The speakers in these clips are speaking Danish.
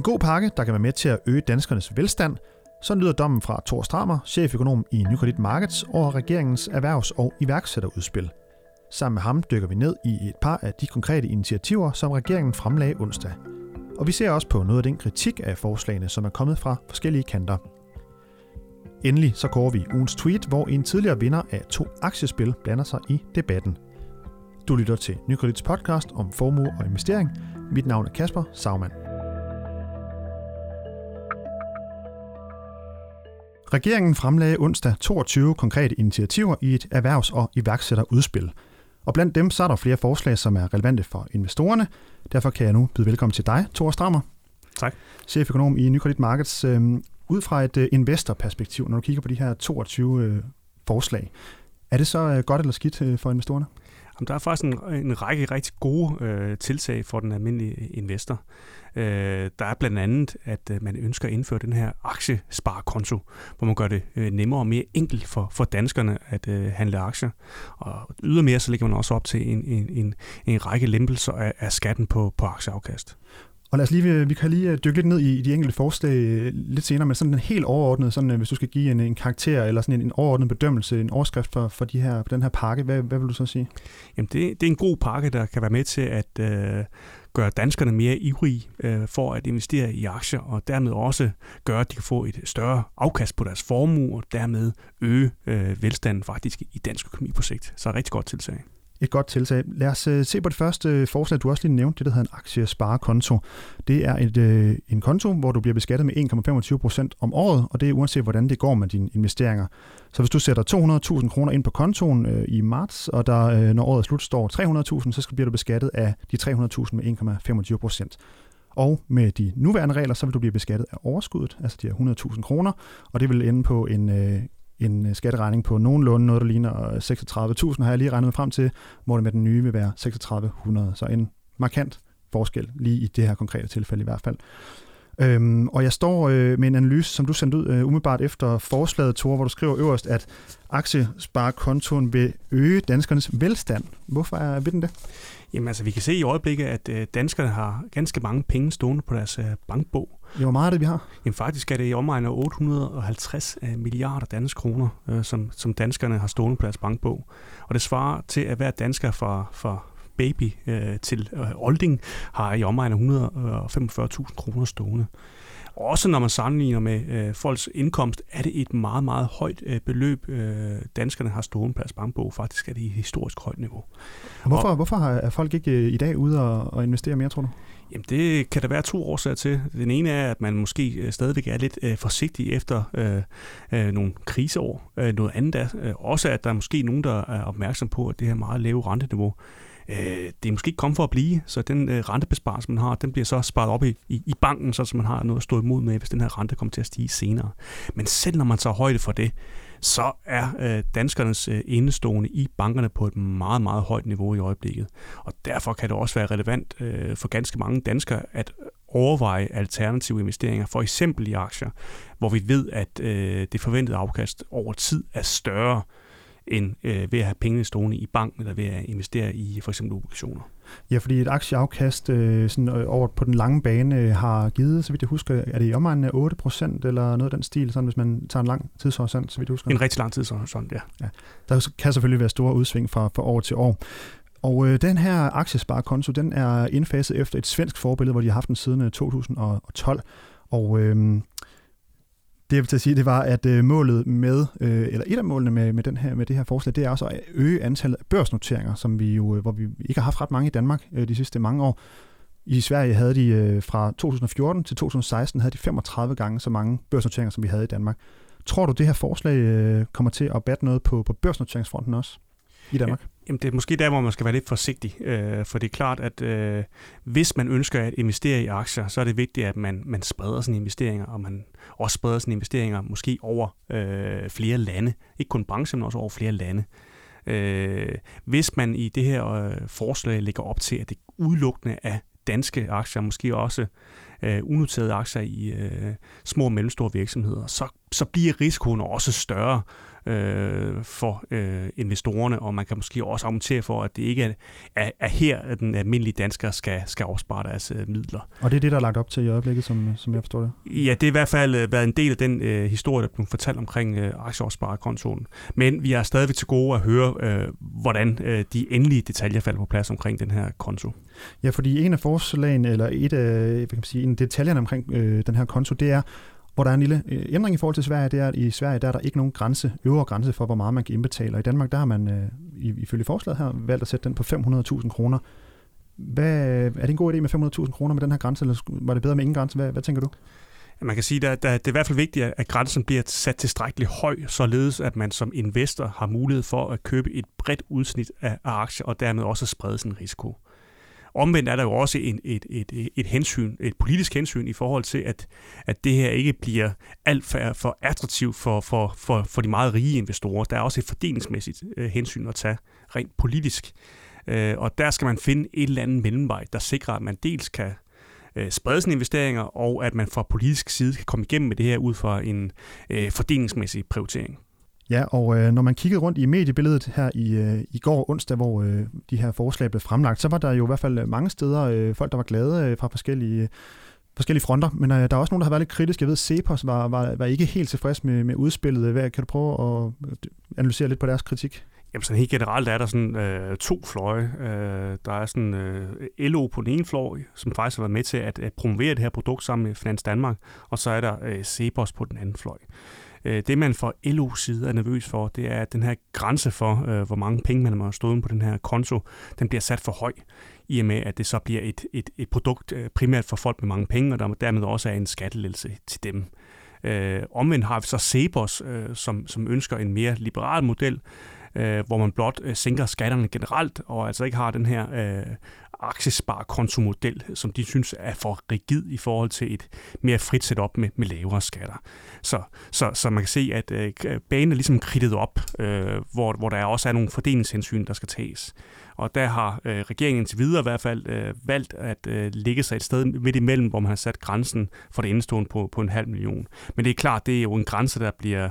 En god pakke, der kan være med til at øge danskernes velstand. Så lyder dommen fra Thor Strammer, cheføkonom i Nykredit Markets, over regeringens erhvervs- og iværksætterudspil. Sammen med ham dykker vi ned i et par af de konkrete initiativer, som regeringen fremlagde onsdag. Og vi ser også på noget af den kritik af forslagene, som er kommet fra forskellige kanter. Endelig så går vi ugens tweet, hvor en tidligere vinder af to aktiespil blander sig i debatten. Du lytter til Nykredits podcast om formue og investering. Mit navn er Kasper Sagmann. Regeringen fremlagde onsdag 22 konkrete initiativer i et erhvervs- og iværksætterudspil. Og blandt dem så er der flere forslag, som er relevante for investorerne. Derfor kan jeg nu byde velkommen til dig, Thor Strammer. Tak. Cheføkonom i Nykredit Markets. Øhm, ud fra et øh, investorperspektiv, når du kigger på de her 22 øh, forslag, er det så øh, godt eller skidt for investorerne? Jamen, der er faktisk en, en række rigtig gode øh, tiltag for den almindelige øh, investor. Øh, der er blandt andet, at øh, man ønsker at indføre den her aktiesparekonto, hvor man gør det øh, nemmere og mere enkelt for, for danskerne at øh, handle aktier. Og ydermere så lægger man også op til en, en, en, en række lempelser af, af skatten på, på aktieafkast. Og lad os lige, øh, vi kan lige øh, dykke lidt ned i de enkelte forslag øh, lidt senere, men sådan en helt overordnet, sådan, hvis du skal give en, en karakter eller sådan en, en overordnet bedømmelse, en overskrift for, for de her, den her pakke, hvad, hvad vil du så sige? Jamen det, det er en god pakke, der kan være med til at øh, gøre danskerne mere ivrige øh, for at investere i aktier, og dermed også gøre, at de kan få et større afkast på deres formue, og dermed øge øh, velstanden faktisk i dansk økonomi på sigt. Så rigtig godt tiltag et godt tiltag. Lad os øh, se på det første øh, forslag, du også lige nævnte, det der hedder en aktiesparekonto. Det er et, øh, en konto, hvor du bliver beskattet med 1,25% om året, og det er uanset, hvordan det går med dine investeringer. Så hvis du sætter 200.000 kroner ind på kontoen øh, i marts, og der, øh, når året er slut, står 300.000, så bliver du beskattet af de 300.000 med 1,25%. Og med de nuværende regler, så vil du blive beskattet af overskuddet, altså de her 100.000 kroner, og det vil ende på en, øh, en øh, skatteregning på nogenlunde noget, der ligner øh, 36.000, har jeg lige regnet frem til, hvor det med den nye vil være 3600. Så en markant forskel, lige i det her konkrete tilfælde i hvert fald. Øhm, og jeg står øh, med en analyse, som du sendte ud øh, umiddelbart efter forslaget, Tore, hvor du skriver øverst, at aktiesparekontoen vil øge danskernes velstand. Hvorfor er vil den det? Jamen altså, vi kan se i øjeblikket, at øh, danskerne har ganske mange penge stående på deres øh, bankbog. Ja, hvor meget er det, vi har? Jamen faktisk er det i omegn af 850 øh, milliarder danske kroner, øh, som, som danskerne har stående på deres bankbog. Og det svarer til, at hver dansker fra, fra baby øh, til øh, olding har i omegn af 145.000 kroner stående. Også når man sammenligner med øh, folks indkomst, er det et meget, meget højt øh, beløb, øh, danskerne har stående på deres bankbog. Faktisk er det i et historisk højt niveau. Hvorfor, og, hvorfor er folk ikke øh, i dag ude og, og investere mere, tror du? Jamen det kan der være to årsager til. Den ene er, at man måske øh, stadigvæk er lidt øh, forsigtig efter øh, øh, nogle kriseår. Øh, noget andet er øh, også, at der er måske nogen, der er opmærksom på, at det her meget lave renteniveau, øh, det er måske ikke kommet for at blive, så den øh, rentebesparelse, man har, den bliver så sparet op i, i, i banken, så man har noget at stå imod med, hvis den her rente kommer til at stige senere. Men selv når man tager højde for det, så er øh, danskernes øh, indestående i bankerne på et meget, meget højt niveau i øjeblikket. Og derfor kan det også være relevant øh, for ganske mange danskere at overveje alternative investeringer, for eksempel i aktier, hvor vi ved, at øh, det forventede afkast over tid er større end øh, ved at have pengene stående i banken eller ved at investere i for eksempel obligationer. Ja, fordi et aktieafkast øh, sådan, øh, over på den lange bane øh, har givet, så vidt jeg husker, er det i omegnen af 8 procent eller noget af den stil, sådan, hvis man tager en lang tidshorisont, så vidt jeg husker? En rigtig lang tidshorisont, ja. ja. Der kan selvfølgelig være store udsving fra, fra år til år. Og øh, den her aktiesparekonto, den er indfaset efter et svensk forbillede, hvor de har haft den siden 2012. Øh, og øh, det jeg vil til at sige, det var, at øh, målet med, øh, eller et af målene med, med, den her, med det her forslag, det er også at øge antallet af børsnoteringer, som vi jo, øh, hvor vi ikke har haft ret mange i Danmark øh, de sidste mange år. I Sverige havde de øh, fra 2014 til 2016 havde de 35 gange så mange børsnoteringer, som vi havde i Danmark. Tror du, det her forslag øh, kommer til at batte noget på, på børsnoteringsfronten også? I Danmark? Jamen, det er måske der, hvor man skal være lidt forsigtig, øh, for det er klart, at øh, hvis man ønsker at investere i aktier, så er det vigtigt, at man, man spreder sine investeringer, og man også spreder sine investeringer måske over øh, flere lande. Ikke kun branche, men også over flere lande. Øh, hvis man i det her øh, forslag lægger op til, at det udelukkende er danske aktier, måske også øh, unoterede aktier i øh, små og mellemstore virksomheder, så så bliver risikoen også større øh, for øh, investorerne, og man kan måske også argumentere for, at det ikke er, er, er her, at den almindelige dansker skal, skal opspare deres øh, midler. Og det er det, der er lagt op til i øjeblikket, som, som jeg forstår det? Ja, det er i hvert fald øh, været en del af den øh, historie, der blev fortalt omkring øh, aktieopsparekontoen. Men vi er stadigvæk til gode at høre, øh, hvordan øh, de endelige detaljer falder på plads omkring den her konto. Ja, fordi en af forslagene, eller et af hvad kan man sige, en af detaljerne omkring øh, den her konto, det er, hvor der er en lille øh, ændring i forhold til Sverige, det er, at i Sverige der er der ikke nogen grænse, øvre grænse for, hvor meget man kan indbetale. Og i Danmark, der har man øh, ifølge forslaget her valgt at sætte den på 500.000 kroner. Hvad, er det en god idé med 500.000 kroner med den her grænse, eller var det bedre med ingen grænse? Hvad, hvad tænker du? Man kan sige, at det er i hvert fald vigtigt, at grænsen bliver sat tilstrækkeligt høj, således at man som investor har mulighed for at købe et bredt udsnit af aktier, og dermed også sprede sin risiko. Omvendt er der jo også en, et, et, et hensyn, et politisk hensyn i forhold til, at, at det her ikke bliver alt for, for attraktivt for, for, for, for de meget rige investorer. Der er også et fordelingsmæssigt øh, hensyn at tage rent politisk. Øh, og der skal man finde et eller andet mellemvej, der sikrer, at man dels kan øh, sprede sine investeringer, og at man fra politisk side kan komme igennem med det her ud fra en øh, fordelingsmæssig prioritering. Ja, og øh, når man kiggede rundt i mediebilledet her i, øh, i går onsdag, hvor øh, de her forslag blev fremlagt, så var der jo i hvert fald øh, mange steder øh, folk, der var glade øh, fra forskellige, øh, forskellige fronter. Men øh, der er også nogen, der har været lidt kritiske. Jeg ved, Cepos var, var, var ikke helt tilfreds med, med udspillet. Hvad, kan du prøve at øh, analysere lidt på deres kritik? Jamen sådan helt generelt er der sådan øh, to fløje. Øh, der er sådan øh, LO på den ene fløj, som faktisk har været med til at, at promovere det her produkt sammen med Finans Danmark, og så er der øh, Cepos på den anden fløj. Øh, det man fra LO side er nervøs for, det er, at den her grænse for, øh, hvor mange penge man har stået på den her konto, den bliver sat for høj, i og med, at det så bliver et, et, et produkt øh, primært for folk med mange penge, og der dermed også er en skattelettelse til dem. Øh, omvendt har vi så Sebos, øh, som, som ønsker en mere liberal model, øh, hvor man blot øh, sænker skatterne generelt, og altså ikke har den her øh, aktiesparekontomodel, som de synes er for rigid i forhold til et mere frit setup med, med lavere skatter. Så, så, så man kan se, at øh, banen er ligesom kridtet op, øh, hvor, hvor der også er nogle fordelingshensyn, der skal tages. Og der har øh, regeringen til videre i hvert fald øh, valgt at øh, ligge sig et sted midt imellem, hvor man har sat grænsen for det indestående på, på en halv million. Men det er klart, det er jo en grænse, der bliver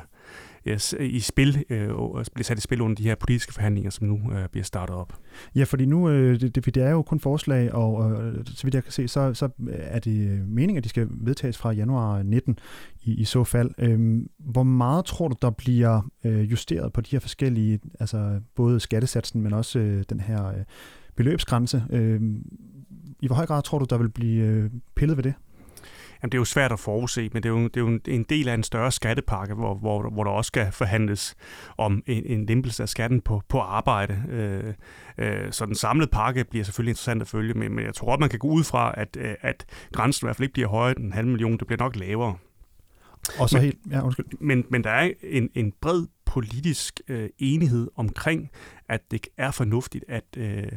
Øh, i spil, øh, bliver sat i spil under de her politiske forhandlinger, som nu øh, bliver startet op. Ja, fordi nu, øh, det, det, det er jo kun forslag, og øh, så vidt jeg kan se, så, så øh, er det øh, meningen, at de skal vedtages fra januar 19 i, i så fald. Øh, hvor meget tror du, der bliver øh, justeret på de her forskellige, altså både skattesatsen, men også øh, den her øh, beløbsgrænse? Øh, I hvor høj grad tror du, der vil blive øh, pillet ved det? Jamen, det er jo svært at forudse, men det er jo, det er jo en del af en større skattepakke, hvor, hvor, hvor der også skal forhandles om en, en lempelse af skatten på, på arbejde. Øh, øh, så den samlede pakke bliver selvfølgelig interessant at følge med, men jeg tror godt, man kan gå ud fra, at, øh, at grænsen i hvert fald ikke bliver højere end en halv million, det bliver nok lavere. Og så men, helt, ja, undskyld. Men, men der er en, en bred politisk øh, enighed omkring, at det er fornuftigt, at, øh,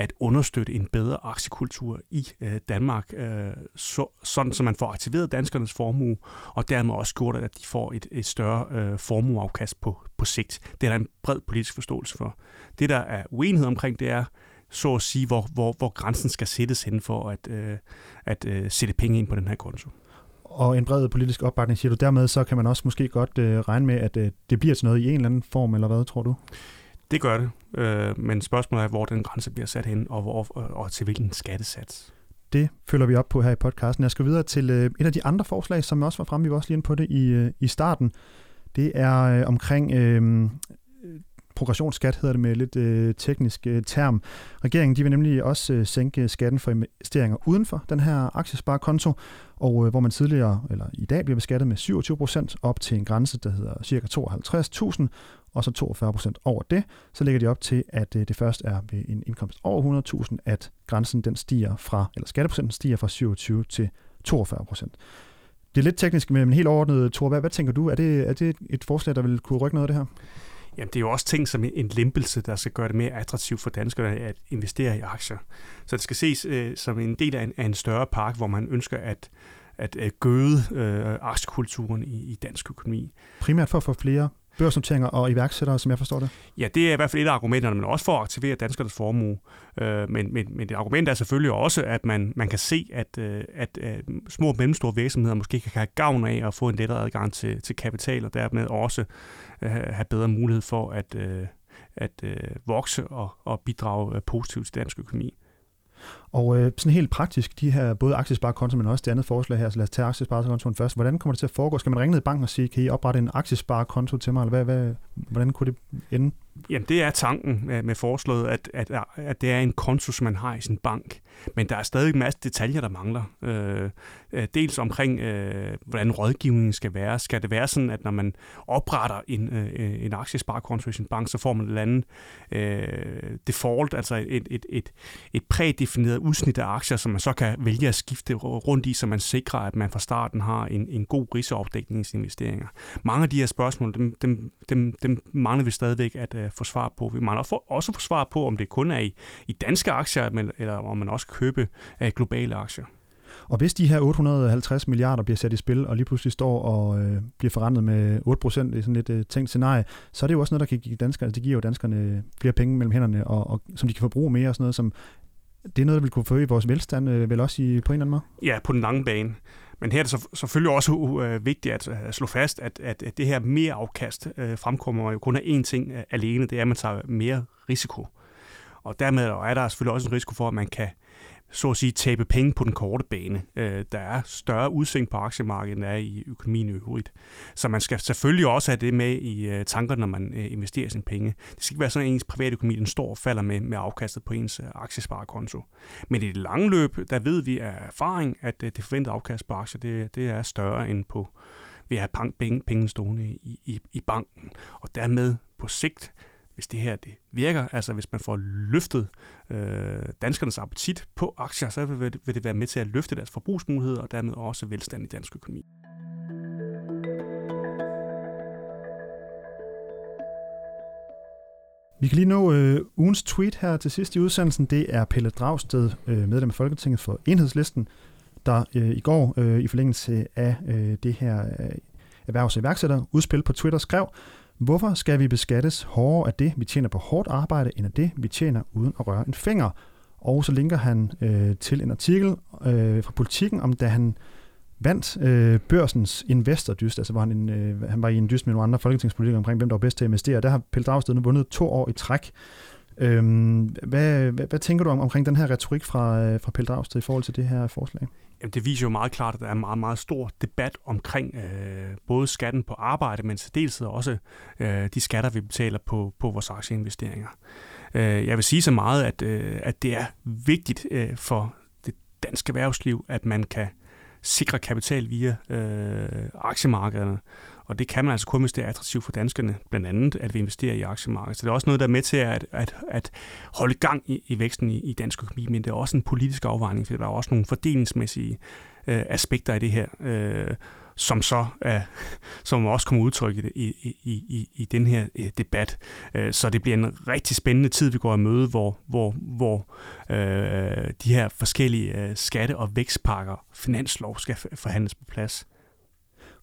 at understøtte en bedre aktiekultur i øh, Danmark, øh, så, sådan så man får aktiveret danskernes formue, og dermed også gjort, at de får et, et større øh, formueafkast på, på sigt. Det er der en bred politisk forståelse for. Det, der er uenighed omkring, det er, så at sige, hvor, hvor, hvor grænsen skal sættes hen for at, øh, at øh, sætte penge ind på den her konto. Og en bred politisk opbakning, siger du. Dermed så kan man også måske godt øh, regne med, at øh, det bliver til noget i en eller anden form, eller hvad tror du? Det gør det, øh, men spørgsmålet er, hvor den grænse bliver sat hen, og, hvor, og, og til hvilken skattesats. Det følger vi op på her i podcasten. Jeg skal videre til øh, et af de andre forslag, som også var fremme. Vi var også lige inde på det i, øh, i starten. Det er øh, omkring øh, progressionsskat, hedder det med lidt øh, teknisk øh, term. Regeringen de vil nemlig også øh, sænke skatten for investeringer uden for den her aktiesparekonto, og øh, hvor man tidligere, eller i dag, bliver beskattet med 27 procent op til en grænse, der hedder ca. 52.000, og så 42 procent over det, så lægger de op til, at øh, det først er ved en indkomst over 100.000, at grænsen den stiger fra, eller skatteprocenten stiger fra 27 til 42 procent. Det er lidt teknisk, men helt overordnet, Thor, hvad, hvad tænker du? Er det, er det et forslag, der vil kunne rykke noget af det her? Jamen, det er jo også ting som en lempelse, der skal gøre det mere attraktivt for danskerne at investere i aktier. Så det skal ses øh, som en del af en, af en større park, hvor man ønsker at, at, at gøde øh, aktiekulturen i, i dansk økonomi. Primært for at få flere børsnoteringer og iværksættere, som jeg forstår det? Ja, det er i hvert fald et af argumenterne, men også for at aktivere danskernes formue. Øh, men, men, men det argument er selvfølgelig også, at man, man kan se, at, øh, at, at små og mellemstore virksomheder måske kan have gavn af at få en lettere adgang til, til kapital, og dermed også øh, have bedre mulighed for at, øh, at øh, vokse og, og bidrage øh, positivt til dansk økonomi. Og øh, sådan helt praktisk, de her både aktiesparekonto, men også det andet forslag her, så lad os tage aktiesparekontoen først. Hvordan kommer det til at foregå? Skal man ringe ned i banken og sige, kan I oprette en aktiesparekonto til mig, eller hvad, hvad, hvordan kunne det ende? Jamen, det er tanken med forslaget, at, at, at det er en konto, som man har i sin bank. Men der er stadig en masse detaljer, der mangler. Øh, øh, dels omkring, øh, hvordan rådgivningen skal være. Skal det være sådan, at når man opretter en, øh, en aktiesparekonto i sin bank, så får man et eller andet øh, default, altså et, et, et, et prædefineret udsnit af aktier, som man så kan vælge at skifte rundt i, så man sikrer, at man fra starten har en, en god risikoopdækning i sine investeringer. Mange af de her spørgsmål, dem, dem, dem, dem mangler vi stadigvæk at øh, få svar på. Vi mangler også få svar på, om det kun er i, i danske aktier, men, eller om man også købe uh, globale aktier. Og hvis de her 850 milliarder bliver sat i spil, og lige pludselig står og øh, bliver forrentet med 8 procent i sådan et øh, tænkt scenarie, så er det jo også noget, der kan give danskerne, det giver jo danskerne flere penge mellem hænderne, og, og som de kan forbruge mere og sådan noget, som det er noget, der vil kunne forøge vores velstand, øh, vel også i, på en eller anden måde? Ja, på den lange bane. Men her er det så, selvfølgelig også uh, vigtigt at, at slå fast, at, at, at det her mere afkast uh, fremkommer jo kun af én ting uh, alene, det er, at man tager mere risiko. Og dermed er der selvfølgelig også en risiko for, at man kan så at sige, tabe penge på den korte bane. Øh, der er større udsving på aktiemarkedet, end der er i økonomien i øvrigt. Så man skal selvfølgelig også have det med i øh, tankerne, når man øh, investerer sine penge. Det skal ikke være sådan, at ens private økonomi den står og falder med, med afkastet på ens øh, aktiesparekonto. Men i det lange løb, der ved vi af erfaring, at øh, det forventede afkast på aktier, det, det er større end på ved at have penge, penge stående i, i, i banken. Og dermed på sigt hvis det her det virker, altså hvis man får løftet øh, danskernes appetit på aktier, så vil det, vil det være med til at løfte deres forbrugsmuligheder og dermed også velstand i dansk økonomi. Vi kan lige nå øh, ugens tweet her til sidst i udsendelsen. Det er Pelle Dragsted, øh, medlem af Folketinget for Enhedslisten, der øh, i går øh, i forlængelse af øh, det her øh, erhvervs- og iværksætterudspil på Twitter skrev, Hvorfor skal vi beskattes hårdere af det, vi tjener på hårdt arbejde, end af det, vi tjener uden at røre en finger? Og så linker han øh, til en artikel øh, fra Politiken, om da han vandt øh, børsens investordyst, altså var han, en, øh, han var i en dyst med nogle andre folketingspolitikere omkring, hvem der var bedst til at investere. Der har Pelle Dragsted nu vundet to år i træk. Øhm, hvad, hvad, hvad tænker du om, omkring den her retorik fra, øh, fra Pelle Dragsted i forhold til det her forslag? Jamen, det viser jo meget klart, at der er en meget, meget stor debat omkring øh, både skatten på arbejde, men særdeleshed også øh, de skatter, vi betaler på, på vores aktieinvesteringer. Øh, jeg vil sige så meget, at, øh, at det er vigtigt øh, for det danske erhvervsliv, at man kan sikre kapital via øh, aktiemarkederne. Og det kan man altså kun, hvis det er attraktivt for danskerne, blandt andet at vi investerer i aktiemarkedet. Så det er også noget, der er med til at, at, at holde gang i, i væksten i, i dansk økonomi, men det er også en politisk afvejning, for der er også nogle fordelingsmæssige øh, aspekter i det her, øh, som så er, som også kommer udtryk i, i, i, i den her øh, debat. Øh, så det bliver en rigtig spændende tid, vi går i møde, hvor, hvor, hvor øh, de her forskellige øh, skatte- og vækstpakker, finanslov, skal forhandles på plads.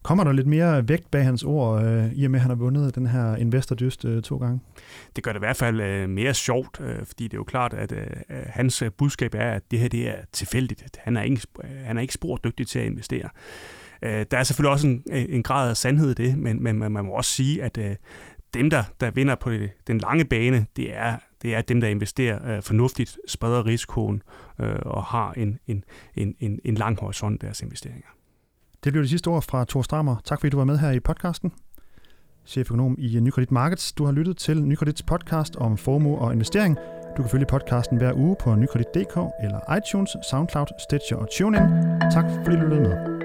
Kommer der lidt mere vægt bag hans ord, øh, i og med at han har vundet den her Investor Dyst øh, to gange? Det gør det i hvert fald øh, mere sjovt, øh, fordi det er jo klart, at øh, hans øh, budskab er, at det her det er tilfældigt. Han er ikke, han er ikke spor dygtig til at investere. Øh, der er selvfølgelig også en, en grad af sandhed i det, men, men man må også sige, at øh, dem, der, der vinder på det, den lange bane, det er, det er dem, der investerer øh, fornuftigt, spreder risikoen øh, og har en, en, en, en, en lang horisont deres investeringer. Det blev det sidste ord fra Thor Strammer. Tak fordi du var med her i podcasten. Cheføkonom i Nykredit Markets. Du har lyttet til Nykredits podcast om formue og investering. Du kan følge podcasten hver uge på nykredit.dk eller iTunes, SoundCloud, Stitcher og TuneIn. Tak fordi du lyttede med.